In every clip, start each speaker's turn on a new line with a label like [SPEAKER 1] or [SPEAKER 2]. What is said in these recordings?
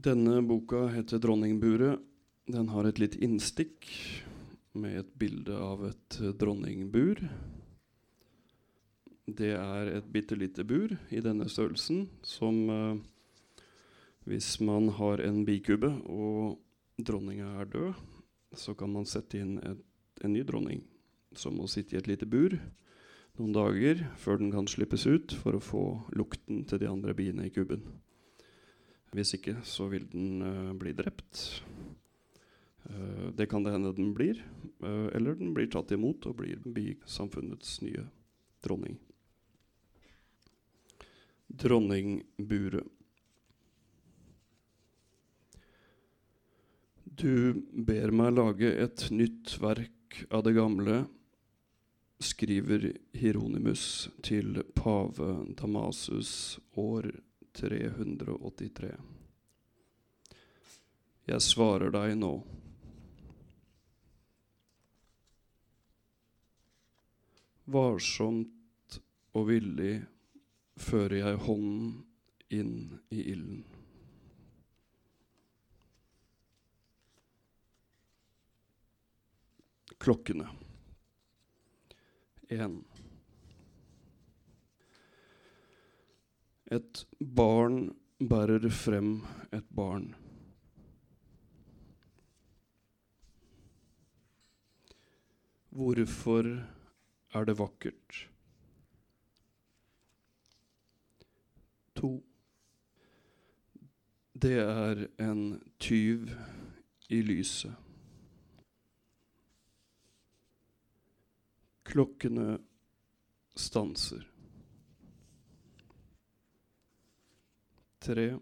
[SPEAKER 1] Denne boka heter 'Dronningburet'. Den har et litt innstikk med et bilde av et dronningbur. Det er et bitte lite bur i denne størrelsen som eh, Hvis man har en bikube og dronninga er død, så kan man sette inn et, en ny dronning som må sitte i et lite bur noen dager før den kan slippes ut for å få lukten til de andre biene i kuben. Hvis ikke så vil den uh, bli drept. Uh, det kan det hende den blir, uh, eller den blir tatt imot og blir samfunnets nye dronning. Dronningburet. Du ber meg lage et nytt verk av det gamle, skriver Hieronymus til pave Damasus år 383. Jeg svarer deg nå. Varsomt og villig fører jeg hånden inn i ilden. Klokkene. Én. Et barn bærer frem et barn. Hvorfor er det vakkert? To. Det er en tyv i lyset. Klokkene stanser. Tre.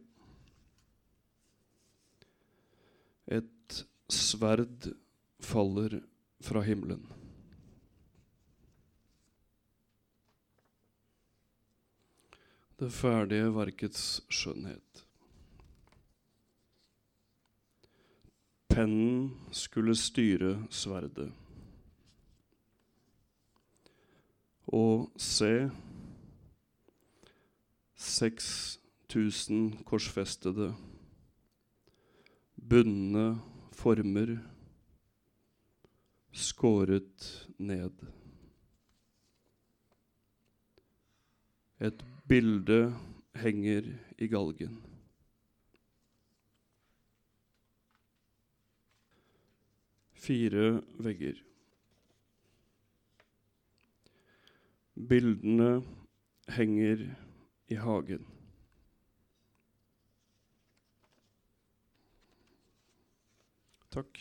[SPEAKER 1] Et sverd faller fra himmelen. Det ferdige verkets skjønnhet. Pennen skulle styre sverdet. Og se, 6000 korsfestede, bundne former, skåret ned. Et bilde henger i galgen. Fire vegger. Bildene henger i hagen. Takk.